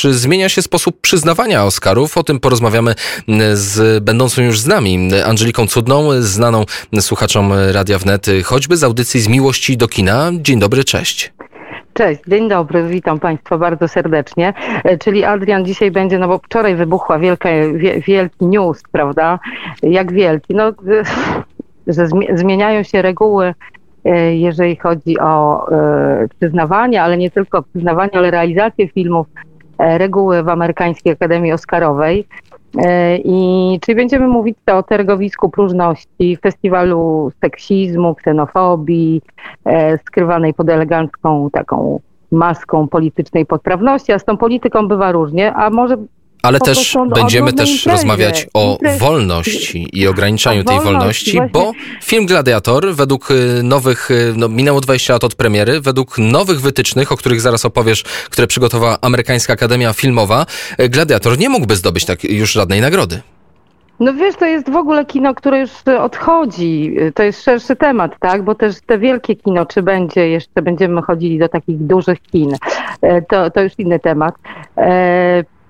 Czy zmienia się sposób przyznawania Oscarów? O tym porozmawiamy z będącą już z nami Angeliką Cudną, znaną słuchaczom Radia Wnet, choćby z audycji z Miłości do Kina. Dzień dobry, cześć. Cześć, dzień dobry, witam Państwa bardzo serdecznie. E, czyli Adrian dzisiaj będzie, no bo wczoraj wybuchła wielka, wie, wielki news, prawda? Jak wielki? No, że zmieniają się reguły, e, jeżeli chodzi o e, przyznawanie, ale nie tylko przyznawanie, ale realizację filmów, reguły w Amerykańskiej Akademii Oscarowej. I czyli będziemy mówić o targowisku próżności, festiwalu seksizmu, ksenofobii, skrywanej pod elegancką taką maską politycznej poprawności, a z tą polityką bywa różnie, a może ale też będziemy też imprezie. rozmawiać o wolności i ograniczaniu tej wolności, właśnie. bo film Gladiator według y, nowych, y, no minęło 20 lat od premiery, według nowych wytycznych, o których zaraz opowiesz, które przygotowała Amerykańska Akademia Filmowa, y, Gladiator nie mógłby zdobyć tak już żadnej nagrody. No wiesz, to jest w ogóle kino, które już odchodzi. To jest szerszy temat, tak? Bo też te wielkie kino, czy będzie jeszcze, będziemy chodzili do takich dużych kin, e, to, to już inny temat.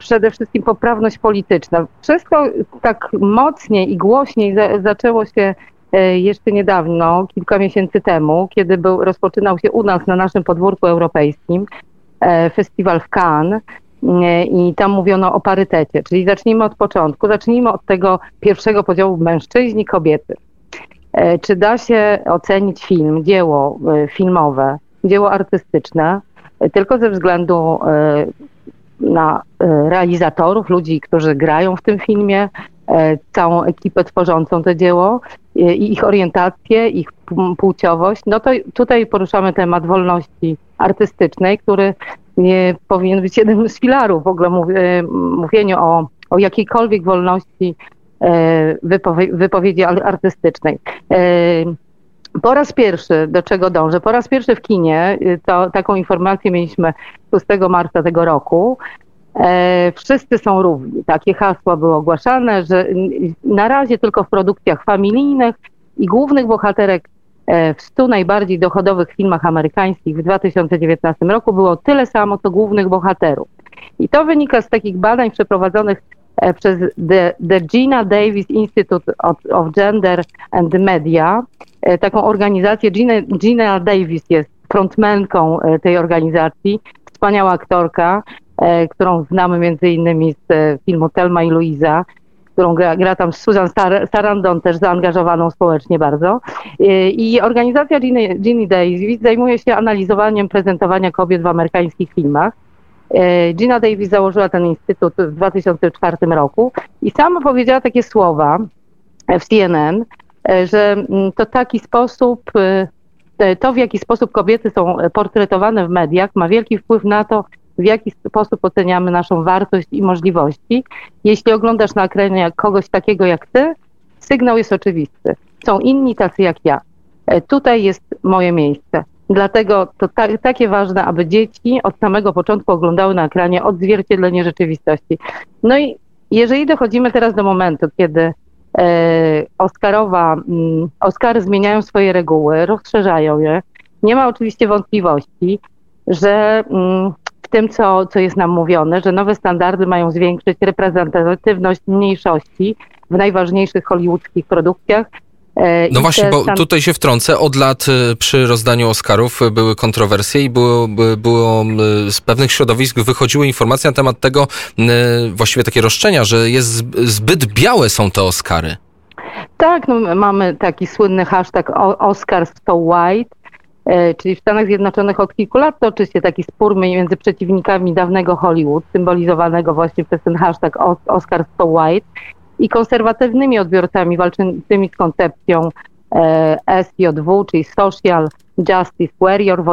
E, przede wszystkim poprawność polityczna. To tak mocniej i głośniej za, zaczęło się e, jeszcze niedawno, kilka miesięcy temu, kiedy był, rozpoczynał się u nas na naszym podwórku europejskim festiwal w Cannes i tam mówiono o parytecie, czyli zacznijmy od początku, zacznijmy od tego pierwszego podziału mężczyźni, kobiety. E, czy da się ocenić film, dzieło e, filmowe, dzieło artystyczne e, tylko ze względu na realizatorów, ludzi, którzy grają w tym filmie, całą ekipę tworzącą to dzieło i ich orientację, ich płciowość, no to tutaj poruszamy temat wolności artystycznej, który nie powinien być jednym z filarów w ogóle mów, e, mówieniu o, o jakiejkolwiek wolności e, wypowie, wypowiedzi artystycznej. E, po raz pierwszy, do czego dążę, po raz pierwszy w kinie, to taką informację mieliśmy 6 marca tego roku, wszyscy są równi. Takie hasła były ogłaszane, że na razie tylko w produkcjach familijnych i głównych bohaterek E, w 100 najbardziej dochodowych filmach amerykańskich w 2019 roku było tyle samo, co głównych bohaterów. I to wynika z takich badań przeprowadzonych e, przez The, The Gina Davis Institute of, Gender and Media, e, taką organizację. Gina, Gina Davis jest frontmenką tej organizacji, wspaniała aktorka, którą znamy między innymi z filmu Telma i Luisa, którą gra, gra tam Susan Sarandon, też zaangażowaną społecznie bardzo. I organizacja Ginny, Ginny Davis zajmuje się analizowaniem prezentowania kobiet w amerykańskich filmach. E, Gina Davis założyła ten instytut w 2004 roku i sama powiedziała takie słowa w CNN, e, że mm, to taki sposób, e, to w jaki sposób kobiety są portretowane w mediach ma wielki wpływ na to, w jaki sposób oceniamy naszą wartość i możliwości. Jeśli oglądasz na ekranie kogoś takiego jak ty, sygnał jest oczywisty. Są inni tacy jak ja. E, tutaj jest moje miejsce. Dlatego to ta, takie ważne, aby dzieci od samego początku oglądały na ekranie odzwierciedlenie rzeczywistości. No i jeżeli dochodzimy teraz do momentu, kiedy e, Oscarowa, mm, Oscary zmieniają swoje reguły, rozszerzają je, nie ma oczywiście wątpliwości, że mm, tym, co, co jest nam mówione, że nowe standardy mają zwiększyć reprezentatywność mniejszości w najważniejszych hollywoodzkich produkcjach. E, no właśnie, bo tutaj się wtrącę. Od lat e, przy rozdaniu Oscarów były kontrowersje i było, było z pewnych środowisk wychodziły informacje na temat tego, właściwie takie roszczenia, że jest zbyt białe są te Oscary. Tak, no, mamy taki słynny hashtag Oscars so white, E, czyli w Stanach Zjednoczonych od kilku lat toczy się taki spór między przeciwnikami dawnego Hollywood, symbolizowanego właśnie przez ten hashtag Oscar so White, i konserwatywnymi odbiorcami walczącymi z koncepcją e, SJW, czyli Social Justice Warrior,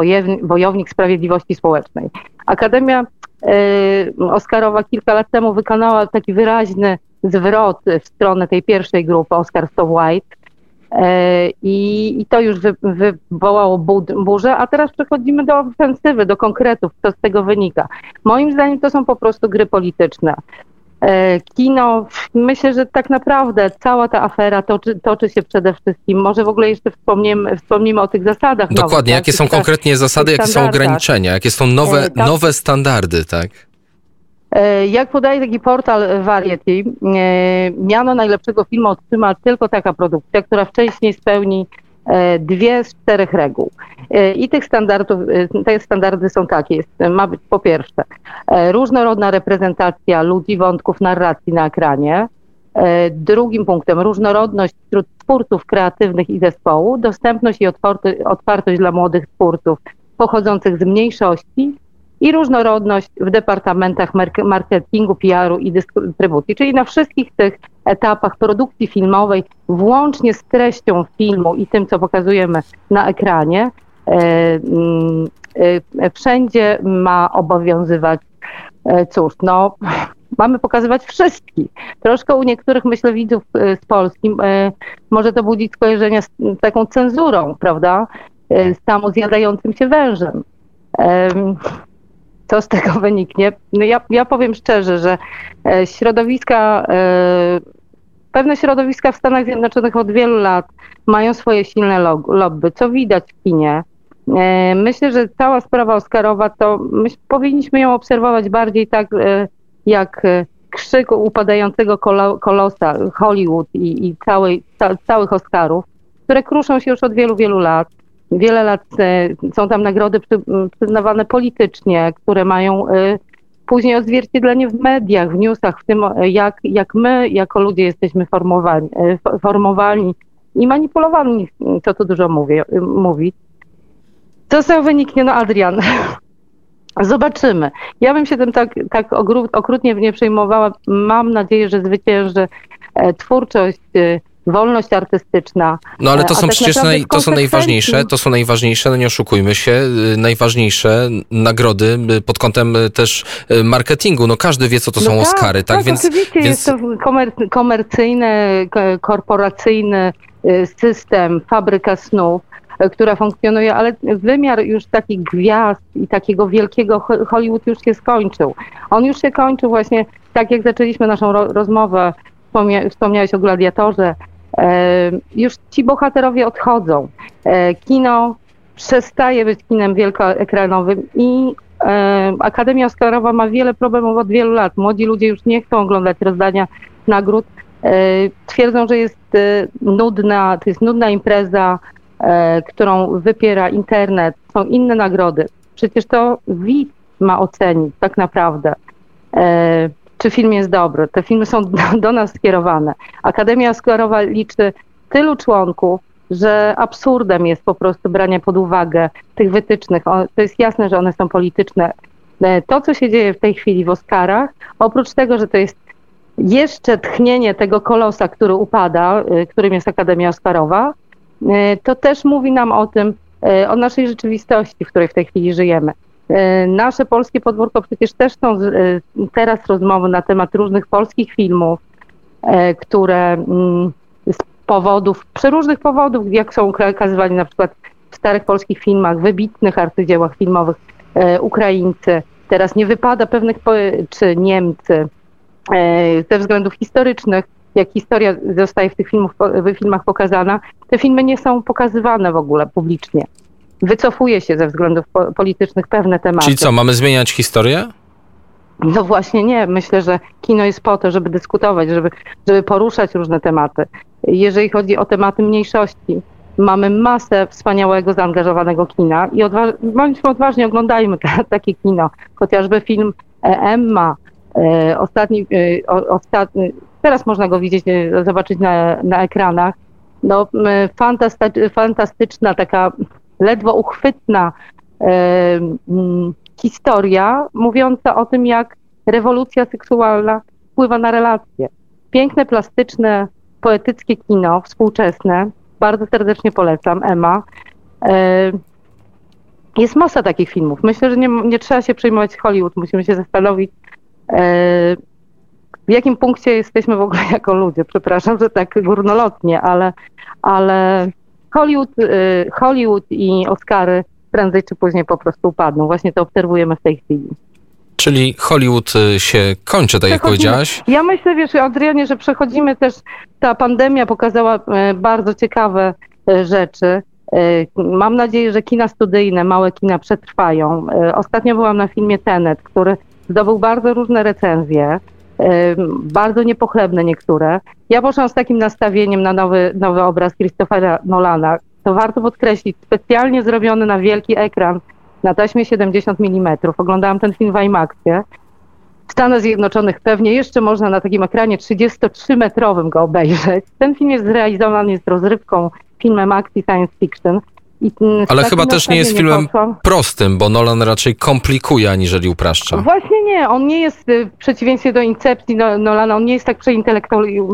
wojownik sprawiedliwości społecznej. Akademia e, Oscarowa kilka lat temu wykonała taki wyraźny zwrot w stronę tej pierwszej grupy Oscar so White, E, I, I, to już wy, wywołało burzę, a teraz przechodzimy do ofensywy, do konkretów, co z tego wynika. Moim zdaniem to są po prostu gry polityczne. E, kino, myślę, że tak naprawdę cała ta afera toczy, toczy się przede wszystkim, może w ogóle jeszcze wspomnimy, o tych zasadach. Dokładnie, nowych, jakie tak? są konkretnie zasady, jakie są ograniczenia, jakie są nowe, e, nowe standardy, tak? Jak podaje taki portal Variety, miano najlepszego filmu otrzyma tylko taka produkcja, która wcześniej spełni dwie z czterech reguł. I tych standardów, te standardy są takie. Jest, ma być po pierwsze różnorodna reprezentacja ludzi, wątków, narracji na ekranie. Drugim punktem różnorodność wśród twórców kreatywnych i zespołu, dostępność i otwartość dla młodych twórców pochodzących z mniejszości i różnorodność w departamentach marketingu, PR-u i dystrybucji, czyli na wszystkich tych etapach produkcji filmowej, włącznie z treścią filmu i tym, co pokazujemy na ekranie, e, mm, e, wszędzie ma obowiązywać, e, cóż, no, mamy pokazywać wszystkich. Troszkę u niektórych, myślę, widzów z Polski może to budzić skojarzenia z taką cenzurą, prawda, z samozjadającym się wężem co z tego wyniknie? No ja, ja powiem szczerze, że e, środowiska, e, pewne środowiska w Stanach Zjednoczonych od wielu lat mają swoje silne lobby, co widać w kinie. E, myślę, że cała sprawa Oscarowa to my powinniśmy ją obserwować bardziej tak jak krzyk upadającego kolosa Hollywood i, i całej, ca, całych Oscarów, które kruszą się już od wielu, wielu lat. Wiele lat e, są tam nagrody przyznawane politycznie, które mają e, później odzwierciedlenie w mediach, w newsach, w tym e, jak, jak my jako ludzie jesteśmy formowani, formowani i manipulowani, co tu dużo mówię, mówić. Co z tego wyniknie? No Adrian, zobaczymy. Ja bym się tym tak, tak okrutnie nie przejmowała. Mam nadzieję, że zwycięży twórczość wolność artystyczna. No ale to są tak przecież naj, to są najważniejsze, to są najważniejsze, no nie oszukujmy się, y, najważniejsze nagrody y, pod kątem y, też marketingu. No każdy wie, co to no są tak, Oscary, tak? tak więc, oczywiście więc... jest to komer komercyjny, korporacyjny system, fabryka snów która funkcjonuje, ale wymiar już takich gwiazd i takiego wielkiego Hollywood już się skończył. On już się kończył właśnie tak, jak zaczęliśmy naszą ro rozmowę, wspomniałeś o gladiatorze, E, już ci bohaterowie odchodzą. E, kino przestaje być kinem wielkoekranowym i e, Akademia Oscarowa ma wiele problemów od wielu lat. Młodzi ludzie już nie chcą oglądać rozdania nagród. Twierdzą, że jest nudna, to jest nudna impreza, którą wypiera internet. Są inne nagrody. Przecież to widz ma ocenić tak naprawdę czy film jest dobry. Te filmy są do nas skierowane. Akademia Oscarowa liczy tylu członków, że absurdem jest po prostu branie pod uwagę tych wytycznych. To jest jasne, że one są polityczne. E, to, co się dzieje w tej chwili w Oscarach, oprócz tego, że to jest jeszcze tchnienie tego kolosa, który upada, e, którym jest Akademia Oscarowa, e, to też mówi nam o tym, o naszej rzeczywistości, w której w tej chwili żyjemy. E, nasze polskie podwórko przecież też są e, teraz rozmowy na temat różnych polskich filmów, e, które mm, z powodów, przeróżnych powodów, jak są ukazywani na przykład w starych polskich filmach, wybitnych arcydziełach filmowych, Ukraińcy, teraz nie wypada pewnych, czy Niemcy, ze względów historycznych, jak historia zostaje w tych filmach, w filmach pokazana, te filmy nie są pokazywane w ogóle publicznie wycofuje się ze względów po politycznych pewne tematy. Czyli co, mamy zmieniać historię? No właśnie nie. Myślę, że kino jest po to, żeby dyskutować, żeby, żeby poruszać różne tematy. Jeżeli chodzi o tematy mniejszości, mamy masę wspaniałego, zaangażowanego kina i odwa bądźmy odważni, oglądajmy takie kino. Chociażby film e, Emma, e, ostatni, e, ostatni, teraz można go widzieć, zobaczyć na, na ekranach. No, fantastyczna taka ledwo uchwytna e, historia mówiąca o tym, jak rewolucja seksualna wpływa na relacje. Piękne, plastyczne, poetyckie kino, współczesne. Bardzo serdecznie polecam, Emma. E, jest masa takich filmów. Myślę, że nie, nie trzeba się przejmować Hollywood. Musimy się zastanowić, e, w jakim punkcie jesteśmy w ogóle jako ludzie. Przepraszam, że tak górnolotnie, ale, ale Hollywood, y, Hollywood i Oscary prędzej czy później po prostu upadną. Właśnie to obserwujemy w tej chwili. Czyli Hollywood y, się kończy, tak jak powiedziałaś? Ja myślę, wiesz, Adrianie, że przechodzimy też, ta pandemia pokazała y, bardzo ciekawe rzeczy. Mam nadzieję, że kina studyjne, małe kina przetrwają. Ostatnio byłam na filmie Tenet, który Zdobył bardzo różne recenzje, bardzo niepochlebne niektóre. Ja poszłam z takim nastawieniem na nowy, nowy obraz Christophera Nolana. To warto podkreślić, specjalnie zrobiony na wielki ekran na taśmie 70 mm. Oglądałam ten film w IMAXie. W Stanach Zjednoczonych pewnie jeszcze można na takim ekranie 33-metrowym go obejrzeć. Ten film jest zrealizowany, jest rozrywką, filmem akcji science fiction. Ale chyba też nie jest filmem poszłam. prostym, bo Nolan raczej komplikuje, aniżeli upraszcza. Właśnie nie, on nie jest y, w przeciwieństwie do Incepcji no, Nolana, on nie jest tak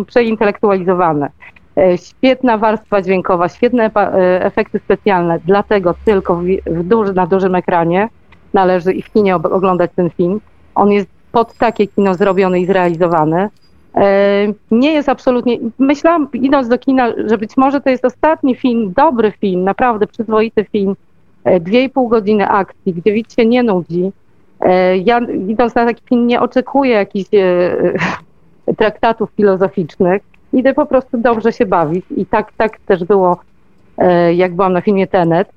przeintelektualizowany. E, świetna warstwa dźwiękowa, świetne e, efekty specjalne, dlatego tylko w duży, na dużym ekranie należy i w kinie oglądać ten film. On jest pod takie kino zrobiony i zrealizowany. E, nie jest absolutnie. Myślałam, idąc do kina, że być może to jest ostatni film, dobry film, naprawdę przyzwoity film, dwie i pół godziny akcji, gdzie widz się nie nudzi. Ja idąc na taki film nie oczekuję jakichś traktatów filozoficznych idę po prostu dobrze się bawić. I tak, tak też było, e, jak byłam na filmie Tenet.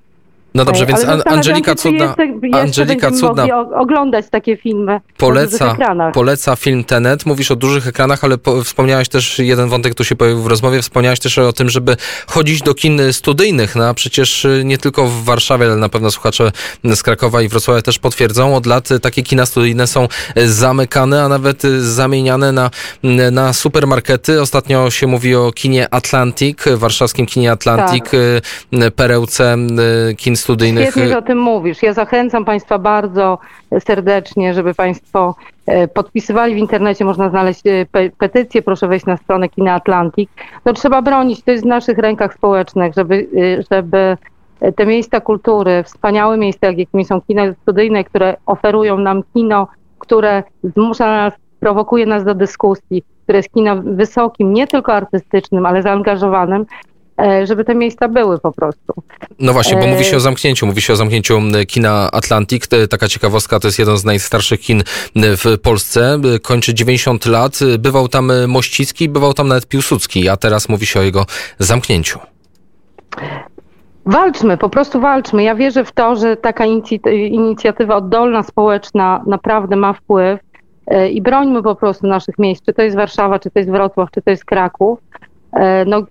No dobrze, więc An Angelika Cudna, jeszcze, jeszcze Angelika Cudna oglądać takie filmy poleca, poleca film Tenet. Mówisz o dużych ekranach, ale po, wspomniałaś też, jeden wątek tu się pojawił w rozmowie, wspomniałaś też o tym, żeby chodzić do kin studyjnych. No, a przecież nie tylko w Warszawie, ale na pewno słuchacze z Krakowa i Wrocławia też potwierdzą. Od lat takie kina studyjne są zamykane, a nawet zamieniane na, na supermarkety. Ostatnio się mówi o kinie Atlantic, warszawskim kinie Atlantic, tak. Y, perełce y, kin studyjnych studyjnych. Świetnie, że o tym mówisz. Ja zachęcam Państwa bardzo serdecznie, żeby Państwo e, podpisywali w internecie, można znaleźć e, pe petycję, proszę wejść na stronę Kina Atlantik. To trzeba bronić, to jest w naszych rękach społecznych, żeby, e, żeby te miejsca kultury, wspaniałe miejsca, jakimi są kina studyjne, które oferują nam kino, które zmusza nas, prowokuje nas do dyskusji, które jest kinem wysokim, nie tylko artystycznym, ale zaangażowanym, żeby te miejsca były po prostu. No właśnie, bo mówi się o zamknięciu, mówi się o zamknięciu kina Atlantic. Taka ciekawostka, to jest jeden z najstarszych kin w Polsce. Kończy 90 lat. Bywał tam Mościcki, bywał tam nawet Piłsudski, a teraz mówi się o jego zamknięciu. Walczmy, po prostu walczmy. Ja wierzę w to, że taka inicjatywa oddolna, społeczna naprawdę ma wpływ e, i brońmy po prostu naszych miejsc, czy to jest Warszawa, czy to jest Wrocław, czy to jest Kraków. E, no,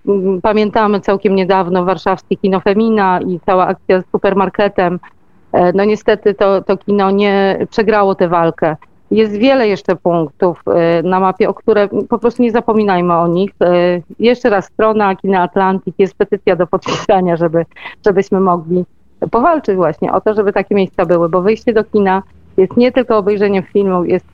pamiętamy całkiem niedawno warszawskie kino Femina i cała akcja z supermarketem. E, no niestety to, to kino nie przegrało tę walkę. Jest wiele jeszcze punktów e, na mapie, o które po prostu nie zapominajmy o nich. Jeszcze raz strona Kina Atlantik, jest petycja do podpisania, żeby, żebyśmy mogli powalczyć właśnie o to, żeby takie miejsca były, bo wyjście do kina jest nie tylko obejrzeniem filmu, jest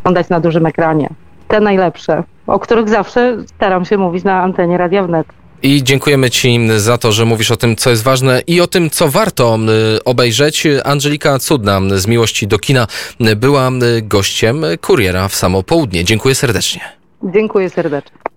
oglądać na dużym ekranie te najlepsze, o których zawsze staram się mówić na antenie Radia Wnet. I dziękujemy Ci za to, że mówisz o tym, co jest ważne i o tym, co warto y, obejrzeć. Angelika Cudna z Miłości do Kina była y, gościem kuriera w samo południe. Dziękuję serdecznie. Dziękuję serdecznie.